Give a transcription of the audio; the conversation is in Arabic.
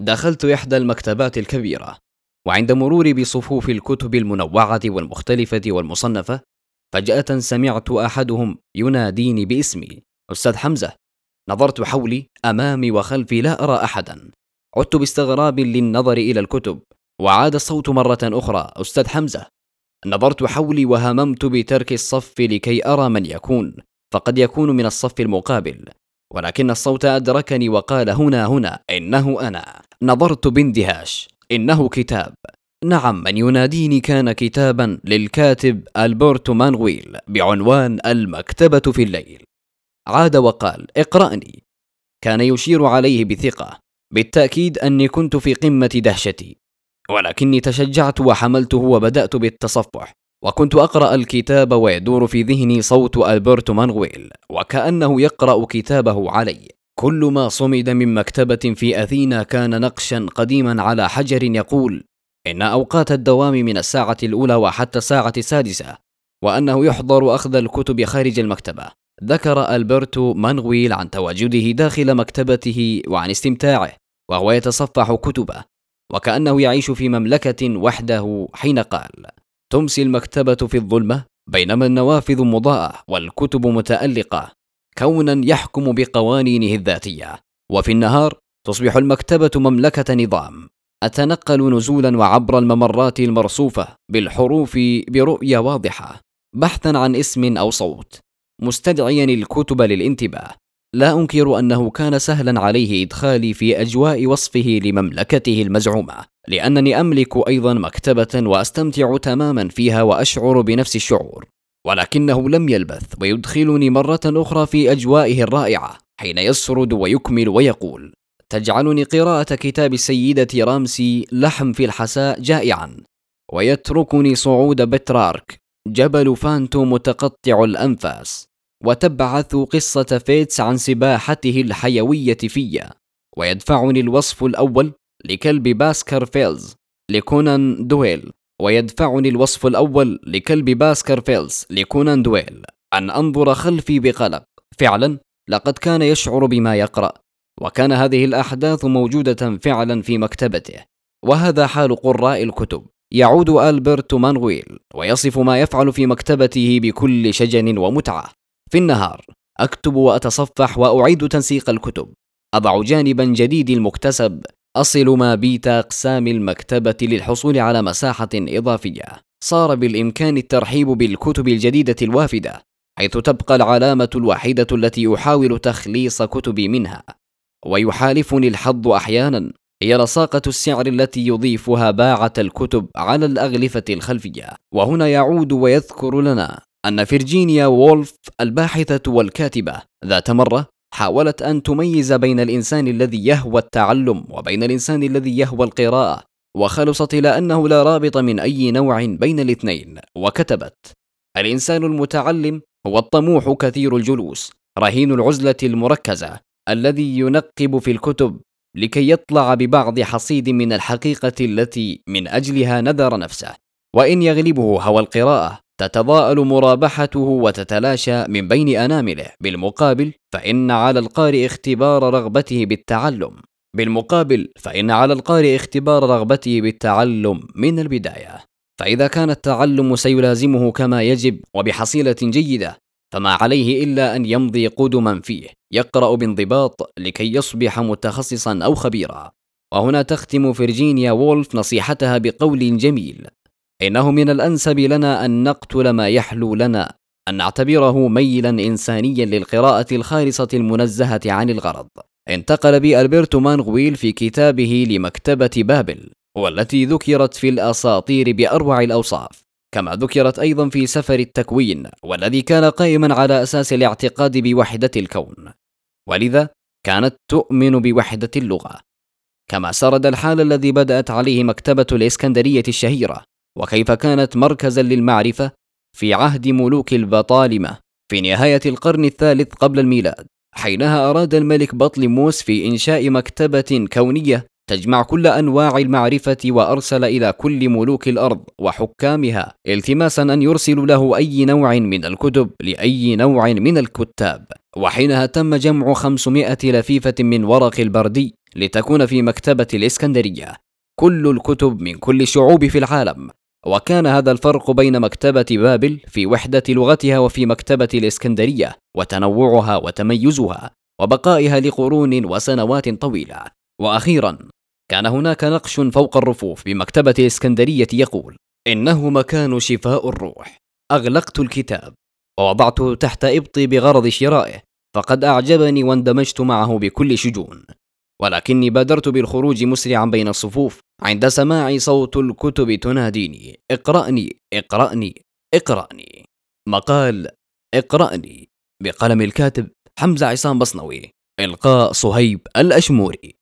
دخلت إحدى المكتبات الكبيرة وعند مروري بصفوف الكتب المنوعة والمختلفة والمصنفة فجأة سمعت أحدهم يناديني باسمي. أستاذ حمزة نظرت حولي أمامي وخلفي لا أرى أحدا. عدت باستغراب للنظر إلى الكتب وعاد الصوت مرة أخرى. أستاذ حمزة نظرت حولي وهممت بترك الصف لكي أرى من يكون فقد يكون من الصف المقابل. ولكن الصوت أدركني وقال هنا هنا. إنه أنا. نظرت باندهاش. إنه كتاب. نعم من يناديني كان كتابا للكاتب ألبرتو مانغويل بعنوان المكتبة في الليل. عاد وقال اقرأني. كان يشير عليه بثقة. بالتأكيد أني كنت في قمة دهشتي. ولكني تشجعت وحملته وبدأت بالتصفح. وكنت أقرأ الكتاب ويدور في ذهني صوت ألبرتو مانغويل وكأنه يقرأ كتابه علي. كل ما صمد من مكتبة في أثينا كان نقشا قديما على حجر يقول إن أوقات الدوام من الساعة الأولى وحتى الساعة السادسة وأنه يحضر أخذ الكتب خارج المكتبة. ذكر ألبرتو مانغويل عن تواجده داخل مكتبته وعن استمتاعه وهو يتصفح كتبه وكأنه يعيش في مملكة وحده حين قال تمسي المكتبة في الظلمة بينما النوافذ مضاءة والكتب متألقة. كونا يحكم بقوانينه الذاتية. وفي النهار تصبح المكتبة مملكة نظام. أتنقل نزولا وعبر الممرات المرصوفة بالحروف برؤية واضحة بحثا عن اسم أو صوت. مستدعيا الكتب للانتباه. لا أنكر أنه كان سهلا عليه إدخالي في أجواء وصفه لمملكته المزعومة. لأنني أملك أيضا مكتبة وأستمتع تماما فيها وأشعر بنفس الشعور ولكنه لم يلبث ويدخلني مرة أخرى في أجوائه الرائعة حين يسرد ويكمل ويقول تجعلني قراءة كتاب السيدة رامسي لحم في الحساء جائعا ويتركني صعود بترارك جبل فانتو متقطع الأنفاس وتبعث قصة ييتس عن سباحته الحيوية فيا ويدفعني الوصف الأول لكلب باسكر فيلز لكونان دويل ويدفعني الوصف الأول لكلب باسكر فيلز لكونان دويل أن أنظر خلفي بقلق. فعلا لقد كان يشعر بما يقرأ وكان هذه الأحداث موجودة فعلا في مكتبته. وهذا حال قراء الكتب. يعود ألبرتو مانغويل ويصف ما يفعل في مكتبته بكل شجن ومتعة. في النهار أكتب وأتصفح وأعيد تنسيق الكتب. أضع جانبا جديد المكتسب أصل ما بيت أقسام المكتبة للحصول على مساحة إضافية. صار بالإمكان الترحيب بالكتب الجديدة الوافدة حيث تبقى العلامة الوحيدة التي أحاول تخليص كتبي منها. ويحالفني الحظ أحيانا هي لصاقة السعر التي يضيفها باعة الكتب على الأغلفة الخلفية. وهنا يعود ويذكر لنا أن فيرجينيا وولف الباحثة والكاتبة ذات مرة حاولت أن تميز بين الإنسان الذي يهوى التعلم وبين الإنسان الذي يهوى القراءة وخلصت إلى أنه لا رابط من أي نوع بين الاثنين وكتبت الإنسان المتعلم هو الطموح كثير الجلوس رهين العزلة المركزة الذي ينقب في الكتب لكي يطلع ببعض حصيد من الحقيقة التي من أجلها نذر نفسه وإن يغلبه هوى القراءة تتضاءل مرابحته وتتلاشى من بين أنامله. بالمقابل فإن على القارئ اختبار رغبته بالتعلم. بالمقابل فإن على القارئ اختبار رغبته بالتعلم من البداية. فإذا كان التعلم سيلازمه كما يجب وبحصيلة جيدة فما عليه إلا أن يمضي قدما فيه. يقرأ بانضباط لكي يصبح متخصصا أو خبيرا. وهنا تختم فيرجينيا وولف نصيحتها بقول جميل. إنه من الأنسب لنا أن نقتل ما يحلو لنا أن نعتبره ميلا انسانيا للقراءة الخالصة المنزهة عن الغرض. انتقل بي البرتو مانغويل في كتابه لمكتبة بابل والتي ذكرت في الأساطير بأروع الأوصاف. كما ذكرت أيضا في سفر التكوين والذي كان قائما على أساس الاعتقاد بوحدة الكون. ولذا كانت تؤمن بوحدة اللغة. كما سرد الحال الذي بدأت عليه مكتبة الإسكندرية الشهيرة. وكيف كانت مركزا للمعرفة في عهد ملوك البطالمة في نهاية القرن الثالث قبل الميلاد حينها أراد الملك بطليموس في إنشاء مكتبة كونية تجمع كل أنواع المعرفة وأرسل إلى كل ملوك الأرض وحكامها التماسا أن يرسلوا له أي نوع من الكتب لأي نوع من الكتاب. وحينها تم جمع 500 لفيفة من ورق البردي لتكون في مكتبة الإسكندرية. كل الكتب من كل الشعوب في العالم. وكان هذا الفرق بين مكتبة بابل في وحدة لغتها وفي مكتبة الإسكندرية وتنوعها وتميزها وبقائها لقرون وسنوات طويلة. وأخيرا كان هناك نقش فوق الرفوف بمكتبة الإسكندرية يقول إنه مكان شفاء الروح. أغلقت الكتاب ووضعته تحت إبطي بغرض شرائه فقد أعجبني واندمجت معه بكل شجون. ولكني بادرت بالخروج مسرعا بين الصفوف. عند سماع صوت الكتب تناديني. اقرأني اقرأني اقرأني. مقال اقرأني. بقلم الكاتب حمزة عصام بصنوي. إلقاء صهيب الأشموري.